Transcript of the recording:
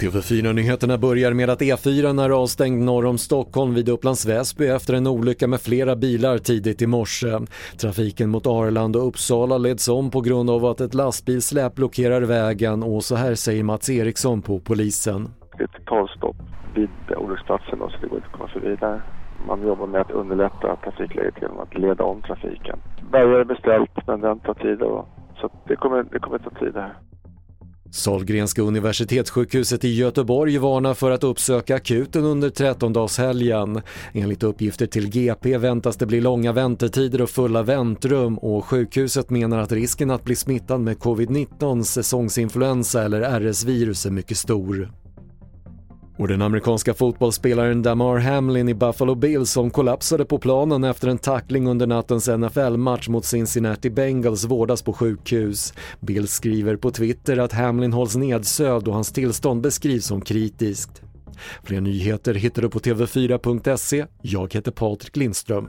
TV4-nyheterna börjar med att E4 är avstängd norr om Stockholm vid Upplands Väsby efter en olycka med flera bilar tidigt i morse. Trafiken mot Arlanda och Uppsala leds om på grund av att ett lastbilsläp blockerar vägen och så här säger Mats Eriksson på polisen. Det är totalstopp vid olycksplatsen så det går inte att komma förbi där. Man jobbar med att underlätta trafikläget genom att leda om trafiken. Bärgare är beställt men den tar tid och, så det kommer, det kommer ta tid här. Sahlgrenska universitetssjukhuset i Göteborg varnar för att uppsöka akuten under 13-dagshelgen. Enligt uppgifter till GP väntas det bli långa väntetider och fulla väntrum och sjukhuset menar att risken att bli smittad med covid-19, säsongsinfluensa eller RS-virus är mycket stor. Och den amerikanska fotbollsspelaren Damar Hamlin i Buffalo Bills som kollapsade på planen efter en tackling under nattens NFL-match mot Cincinnati Bengals vårdas på sjukhus. Bills skriver på Twitter att Hamlin hålls nedsövd och hans tillstånd beskrivs som kritiskt. Fler nyheter hittar du på tv4.se. Jag heter Patrik Lindström.